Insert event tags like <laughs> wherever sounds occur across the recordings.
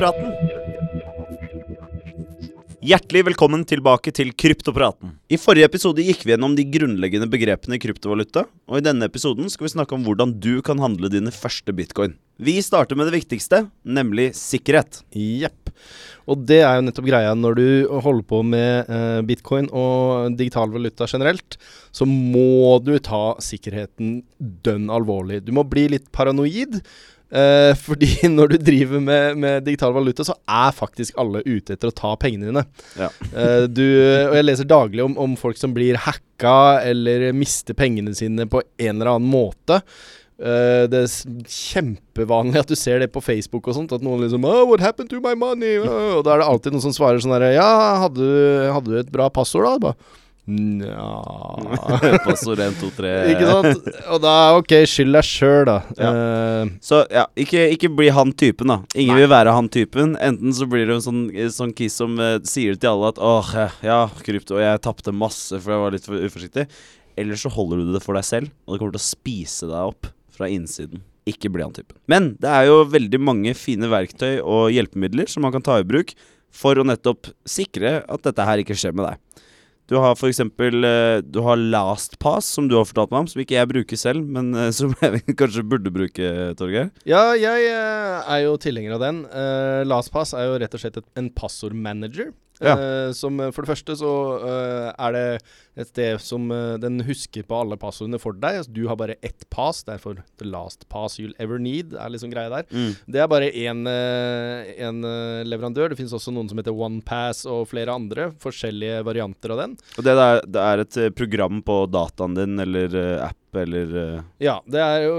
Kryptopraten. Hjertelig velkommen tilbake til Kryptopraten. I forrige episode gikk vi gjennom de grunnleggende begrepene i kryptovaluta, og i denne episoden skal vi snakke om hvordan du kan handle dine første bitcoin. Vi starter med det viktigste, nemlig sikkerhet. Jepp. Og det er jo nettopp greia når du holder på med eh, bitcoin og digital valuta generelt, så må du ta sikkerheten dønn alvorlig. Du må bli litt paranoid. Eh, fordi <laughs> når du driver med, med digital valuta, så er faktisk alle ute etter å ta pengene dine. Ja. Eh, du, og jeg leser daglig om, om folk som blir hacka eller mister pengene sine på en eller annen måte. Eh, det er kjempevanlig at du ser det på Facebook og sånt. At noen liksom oh, 'What happened to my money?' Og da er det alltid noen som svarer sånn herre 'Ja, hadde du, hadde du et bra passord, da?' Bare, Nja Passord 1, 2, 3 Ikke sant? Og da OK, skyld deg sjøl, da. Eh, Så ja, ikke, ikke bli han typen, da. Ingen Nei. vil være han typen. Enten så blir du en sånn, sånn kiss som uh, sier til alle at åh, eh, ja, krypto, jeg tapte masse for jeg var litt for uforsiktig. Eller så holder du det for deg selv, og det kommer til å spise deg opp fra innsiden. Ikke bli han typen. Men det er jo veldig mange fine verktøy og hjelpemidler som man kan ta i bruk for å nettopp sikre at dette her ikke skjer med deg. Du har for eksempel eh, Du har LastPass, som du har fortalt meg om, som ikke jeg bruker selv, men eh, <laughs> som jeg kanskje burde bruke, Torgeir. ja, jeg eh, er jo tilhenger av den. LastPass er jo rett og slett et, en passordmanager. Ja. Uh, som eh, For det første så uh, er det et sted som uh, den husker på alle passordene for deg. Altså, du har bare ett pass, derfor the last pass you'll ever need er liksom greia der. Mm. Det er bare én eh, leverandør. Det finnes også noen som heter OnePass og flere andre. Forskjellige varianter av den. Og det er, det er et program på dataen din, eller app, eller Ja, det er jo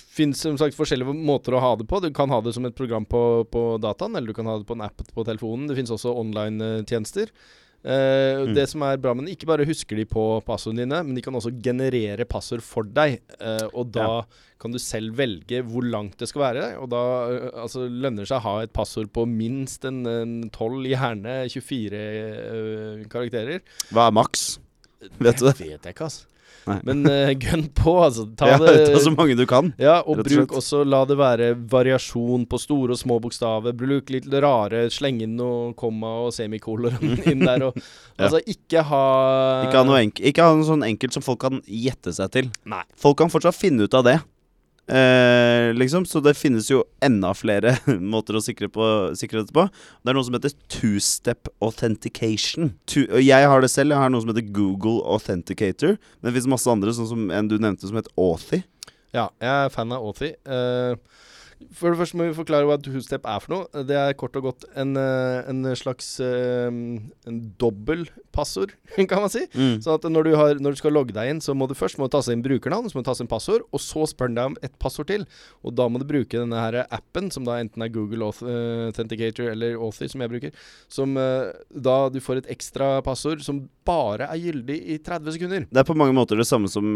Fins som sagt forskjellige måter å ha det på. Du kan ha det som et program på, på dataen, eller du kan ha det på en app på telefonen. Det finnes også online-tjenester. Uh, Mm. Det som er bra med den, ikke bare husker de på passordene dine, men de kan også generere passord for deg. Uh, og da kan du selv velge hvor langt det skal være. Og da uh, altså, lønner det seg å ha et passord på minst en, en 12, gjerne 24 eh, karakterer. Hva er maks? Vet du? Det vet jeg ikke, altså. Nei. Men <laughs> uh, gønn på, altså. Ta Ja, det ta så mange du kan. ja, og og bruk slett. også La det være variasjon på store og små bokstaver. Bruk litt rare Sleng inn noe komma og semikoler <laughs> inn der. Og, Ja. Altså, ikke ha Ikke ha noe, enk ikke ha noe sånn enkelt som folk kan gjette seg til. Nei. Folk kan fortsatt finne ut av det. Eh, liksom, Så det finnes jo enda flere <laughs> måter å sikre, på, sikre dette på. Det er noe som heter two-step authentication. Two, jeg har det selv. Jeg har noe som heter Google Authenticator. Men det fins masse andre, sånn som en du nevnte som het Authy. Ja, jeg er fan av Authy. Eh, for det første må vi forklare hva two-step er for noe. Det er kort og godt en, eh, en slags uh, En dobbel passord, <laughs> kan man si. Mm. Sånn at når du, har, når du skal logge deg inn, så må du først må du taste inn brukernavn, så må du taste inn passord, og så spør den deg om et passord til. Og da må du bruke denne her appen, som da enten er Google eh, Authenticator eller Authy, som jeg bruker, som eh, da du får et ekstra passord som bare er gyldig i 30 sekunder. Det er på mange måter det samme som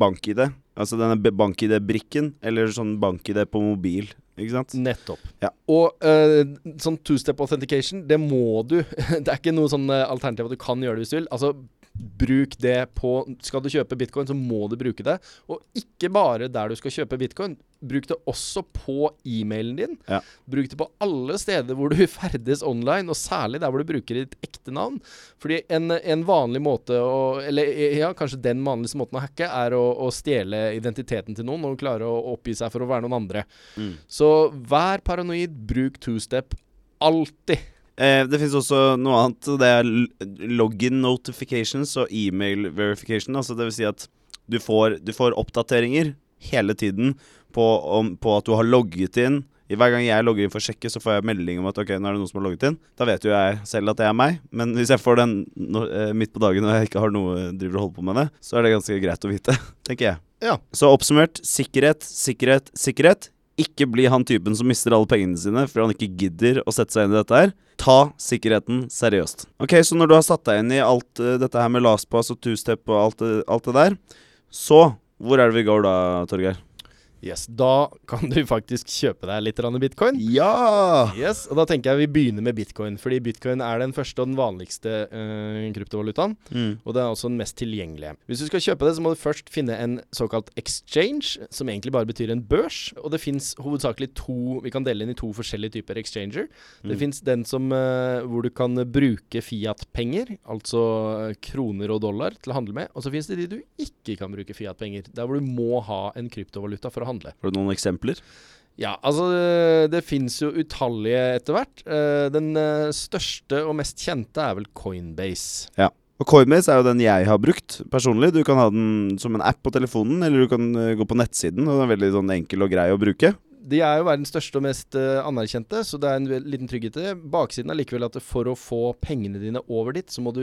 bank-ID. Altså denne bank-ID-brikken, eller sånn bank-ID på mobil. Ikke sant? Nettopp. Ja. Og uh, sånn two-step authentication, det må du. <laughs> det er ikke noe sånn eh, alternativ at du kan gjøre det hvis du vil. Altså, bruk det på Skal du kjøpe bitcoin, så må du bruke det. Og ikke bare der du skal kjøpe bitcoin. Bruk det også på e-mailen din. Ja. Bruk det på alle steder hvor du <laughs> ferdes online, og særlig der hvor du bruker ditt ekte navn. Fordi en, en vanlig måte å Eller ja, kanskje den vanligste måten å hacke, er å, å stjele identiteten til noen og klare å oppgi seg for å være noen andre. Mm. Så vær paranoid, bruk two-step. Alltid. Eh, det finnes også noe annet. Det er login notifications og email verification. Altså det vil si at du får, du får oppdateringer hele tiden på, om, på at du har logget inn. Hver gang jeg logger inn for å sjekke, så får jeg melding om at ok, nå er det noen som har logget inn. Da vet jo jeg selv at det er meg, men hvis jeg får den no, eh, midt på dagen og jeg ikke har noe driver og holder på med det, så er det ganske greit å vite, <laughs> tenker jeg. Ja. Så oppsummert sikkerhet, sikkerhet, sikkerhet. Ikke bli han typen som mister alle pengene sine fordi han ikke gidder å sette seg inn i dette her. Ta sikkerheten seriøst. Ok, Så når du har satt deg inn i alt eh, dette her med lastpass og two-step og alt det, alt det der, så hvor er det vi går da, Torgeir? Yes, Da kan du faktisk kjøpe deg litt bitcoin. Ja! Yes, og Da tenker jeg vi begynner med bitcoin, fordi bitcoin er den første og den vanligste øh, kryptovalutaen. Mm. Og det er også den mest tilgjengelige. Hvis du skal kjøpe det, så må du først finne en såkalt exchange, som egentlig bare betyr en børs. Og det fins hovedsakelig to Vi kan dele inn i to forskjellige typer exchanger. Det Mm. fins den som øh, hvor du kan bruke Fiat-penger, altså eh, kroner og dollar, til å handle med. Og så fins det de du ikke kan bruke Fiat-penger. Der hvor du må ha en kryptovaluta for å handle. Har du noen eksempler? Ja, altså det, fins jo utallige etter hvert. Eh, den eh, største og mest kjente er vel Coinbase. Ja. Og Coinbase er jo den jeg har brukt personlig. Du kan ha den som en app på telefonen, eller du kan eh, gå på nettsiden. Og den er veldig sånn enkel og grei å bruke. De er jo verdens største og mest anerkjente, så det er en liten trygghet i det. Baksiden er likevel at for å få pengene dine over dit, så må du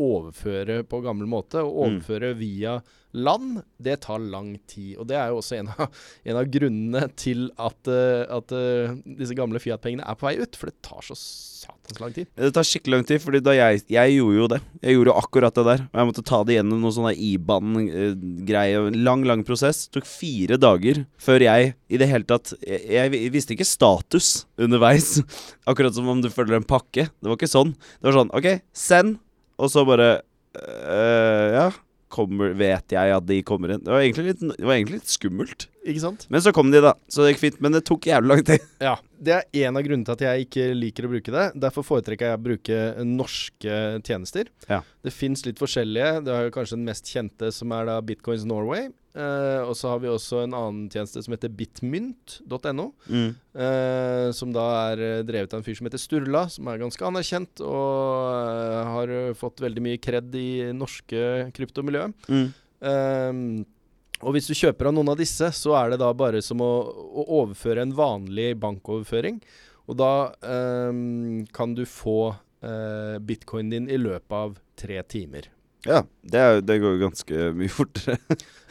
overføre på gammel måte. Og Mm. overføre via land, det tar lang tid. Og det er jo også en av, <laughs> en av grunnene til at, eh, at eh, disse gamle Fiat-pengene er på vei ut. For det tar så satans lang tid. Det tar skikkelig lang tid, da jeg, jeg gjorde jo det. Jeg gjorde jo akkurat det der. Og jeg måtte ta det gjennom noen sånne IBAN-greier. Lang, lang prosess. Det tok fire dager før jeg i det hele tatt Jeg, jeg visste ikke status underveis. <laughs> Akkurat som om du følger en pakke. Det var ikke sånn. Det var sånn OK, send. Og så bare øh, Ja. Kommer, vet jeg at de kommer inn? Det var egentlig litt, det var egentlig litt skummelt. Ikke sant? Men så kom de, da. Så det gikk fint. Men det tok jævlig lang tid. <laughs> Ja. Det er en av grunnene til at jeg ikke liker å bruke det. Derfor foretrekker jeg å bruke norske tjenester. Ja. Det fins litt forskjellige. Det er jo kanskje den mest kjente, som er da Bitcoins Norway. Eh, og så har vi også en annen tjeneste som heter bitmynt.no. Mm. Uh, som da er eh, drevet av en fyr som heter Sturla, som er ganske anerkjent og uh, har fått veldig mye kred i norske kryptomiljøet. Mm. Ehm, og hvis du kjøper av noen av disse, så er det da bare som å, å overføre en vanlig bankoverføring. Og da ehm, kan du få uh, bitcoinen din i løpet av tre timer. Ja. Det, er, det går jo ganske mye fortere. <laughs>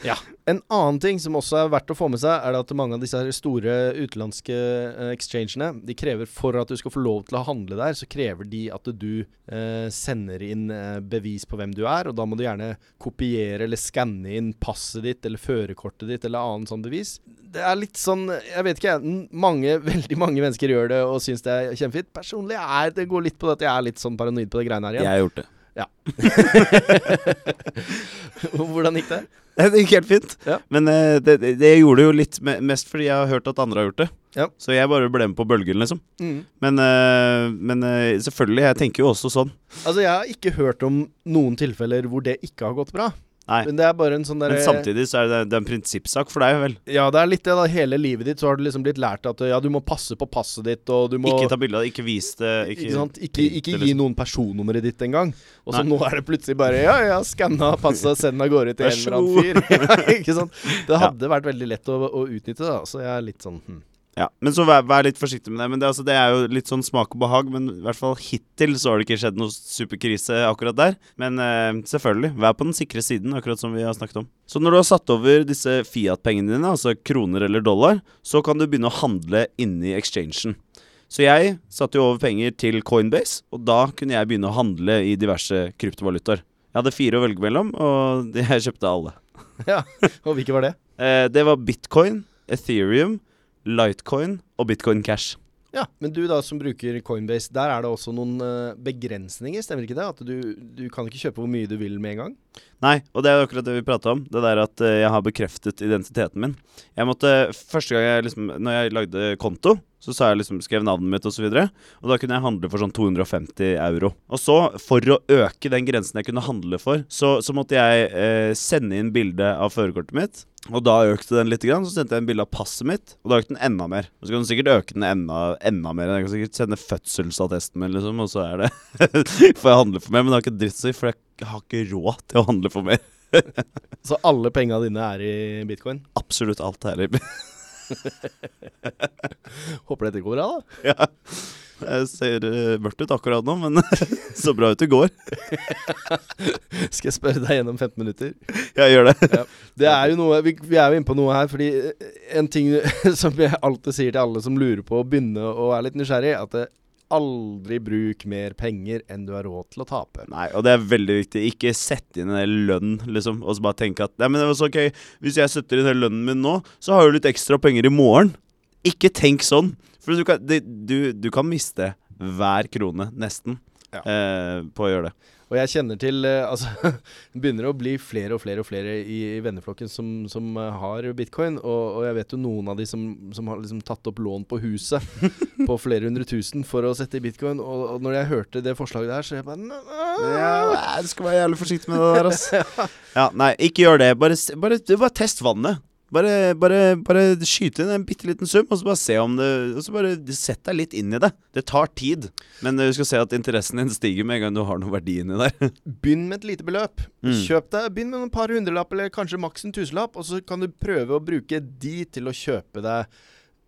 En annen ting som også er verdt å få med seg, er at mange av disse store utenlandske eh, exchangene De krever For at du skal få lov til å handle der, så krever de at du eh, sender inn eh, bevis på hvem du er. Og da må du gjerne kopiere eller skanne inn passet ditt eller førerkortet ditt eller annet sånn bevis. Det er litt sånn Jeg vet ikke, Mange, <laughs> veldig mange mennesker gjør det og syns det er kjempefint. Personlig er det går litt på det at jeg er litt sånn paranoid på det greiene her Jeg har gjort det. <laughs> Hvordan gikk det? Det gikk helt fint. Ja. Men uh, det, det, det gjorde jo litt mest fordi jeg har hørt at andre har gjort det. Ja. Så jeg bare ble med på bølgen, liksom. Mm. Men, uh, men uh, selvfølgelig, jeg tenker jo også sånn. Altså, jeg har ikke hørt om noen tilfeller hvor det ikke har gått bra. Nei. Men det er bare en sånn derre Men samtidig så er det, det er en prinsippsak for deg, vel. Ja, det er litt det, da. Hele livet ditt så har du liksom blitt lært at ja, du må passe på passet ditt, og du må Ikke ta bilde av det, ikke vis det. Ikke, ikke, ikke, ikke gi liksom. noen personnummeret ditt engang. Og så nå er det plutselig bare Ja, ja, skanna passet, <laughs> send av gårde til en eller annen fyr. ja, <laughs> ikke sant? Det Ja. hadde vært veldig lett å, å utnytte, da. Så jeg er litt sånn hm. Ja, Men så vær, vær litt forsiktig med det. Men det, altså, det er jo litt sånn smak og behag. Men i hvert fall hittil så har det ikke skjedd noe superkrise akkurat der. Men eh, selvfølgelig, vær på den sikre siden, akkurat som vi har snakket om. Så når du har satt over disse Fiat-pengene dine, altså kroner eller dollar, så kan du begynne å handle inni exchangen. Så jeg satte jo over penger til Coinbase, og da kunne jeg begynne å handle i diverse kryptovalutaer. Jeg hadde fire å velge mellom, og <laughs> jeg kjøpte alle. Ja. Og hvilke var det? Eh, det var bitcoin, Ethereum, Litecoin og Bitcoin Cash. Ja, Men du da som bruker Coinbase, der er det også noen eh, begrensninger, stemmer ikke det? At du, du kan ikke kjøpe hvor mye du vil med en gang? Nei, og det er jo akkurat det vi prata om. Det der at eh, jeg har bekreftet identiteten min. Jeg måtte, Første gang jeg liksom Når jeg lagde konto, så sa jeg liksom skrev navnet mitt osv. Og, så og da kunne jeg handle for sånn 250 euro. Og så, for å øke den grensen jeg kunne handle for, så, så måtte jeg eh, sende inn bilde av førerkortet mitt. Og da økte den litt, grann, så sendte jeg en bilde av passet mitt, og da økte den enda mer. Og så kan du sikkert øke den enda, enda mer. Jeg kan sikkert sende fødselsattesten min, liksom, og så er det <laughs> Får jeg handle for mer, men det har ikke dritt å si, for jeg har ikke råd til å handle for mer. <laughs> Så alle penga dine er i bitcoin? Absolutt alt her i <laughs> Håper dette går bra, da. Ja. Jeg ser uh, mørkt ut akkurat nå, men <laughs> så bra ut det går. Skal jeg spørre deg gjennom 15 minutter? Ja, gjør det. Det er jo noe Vi, vi er jo inne på noe her, fordi eh, en ting som jeg alltid sier til alle som lurer på å begynne å være litt nysgjerrig, at det, aldri bruk mer penger enn du har råd til å tape. Nei, og det er veldig viktig. Ikke sett inn en lønn, liksom, og så bare tenke at Nei, men det var så ok, hvis jeg setter inn den lønnen min nå, så har du litt ekstra penger i morgen. Ikke tenk sånn. For du kan, du, du kan miste hver krone, nesten, Ja. eh, på å gjøre det. Og jeg kjenner til eh, <laughs> Altså, det begynner å bli flere og flere og flere i, i venneflokken som, som eh, har bitcoin. Og, og jeg vet jo noen av de som, som har liksom tatt opp lån på huset <laughs> på flere hundre tusen for å sette i bitcoin. Og, og når jeg hørte det forslaget der, så jeg bare. Ja, du skal være jævlig forsiktig med det der, ass. <laughs> Ja, nei, ikke gjør det. Bare, bare, bare test vannet. Bare, bare, bare skyte inn en bitte liten sum, og så bare se om det Og så bare sett deg litt inn i det. Det tar tid, men du skal se at interessen din stiger med en gang du har noe verdi inni der. <laughs> Begynn med et lite beløp. Mm. Kjøp deg, Begynn med et par hundrelapp, eller kanskje maks en tusenlapp, og så kan du prøve å bruke de til å kjøpe deg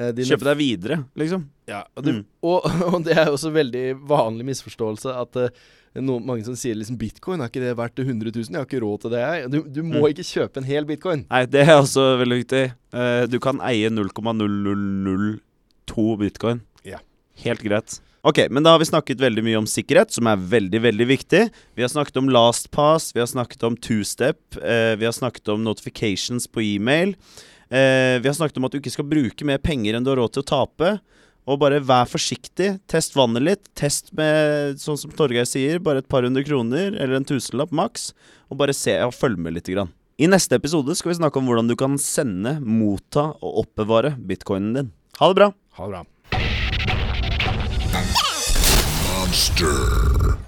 eh, dine Kjøpe deg videre, liksom. Ja, og, det, Mm. og, <laughs> og det er jo også veldig vanlig misforståelse at uh, noen, mange som sier liksom bitcoin, er ikke det verdt 100 000? Jeg har ikke råd til det. jeg. Du, du må Mm. ikke kjøpe en hel bitcoin. Nei, det er også veldig viktig. Uh, du kan eie 0,0002 bitcoin. Ja. Helt greit. Ok, men da har vi snakket veldig mye om sikkerhet, som er veldig, veldig viktig. Vi har snakket om LastPass, vi har snakket om two-step, eh, vi har snakket om notifications på e-mail. Eh, vi har snakket om at du ikke skal bruke mer penger enn du har råd til å tape. Og bare vær forsiktig. Test vannet litt. Test med, sånn som Torgeir sier, bare et par hundre kroner eller en tusenlapp maks. Og bare se og følg med litt. Grann. I neste episode skal vi snakke om hvordan du kan sende, motta og oppbevare bitcoinen din. Ha det bra! Ha det bra. Monster.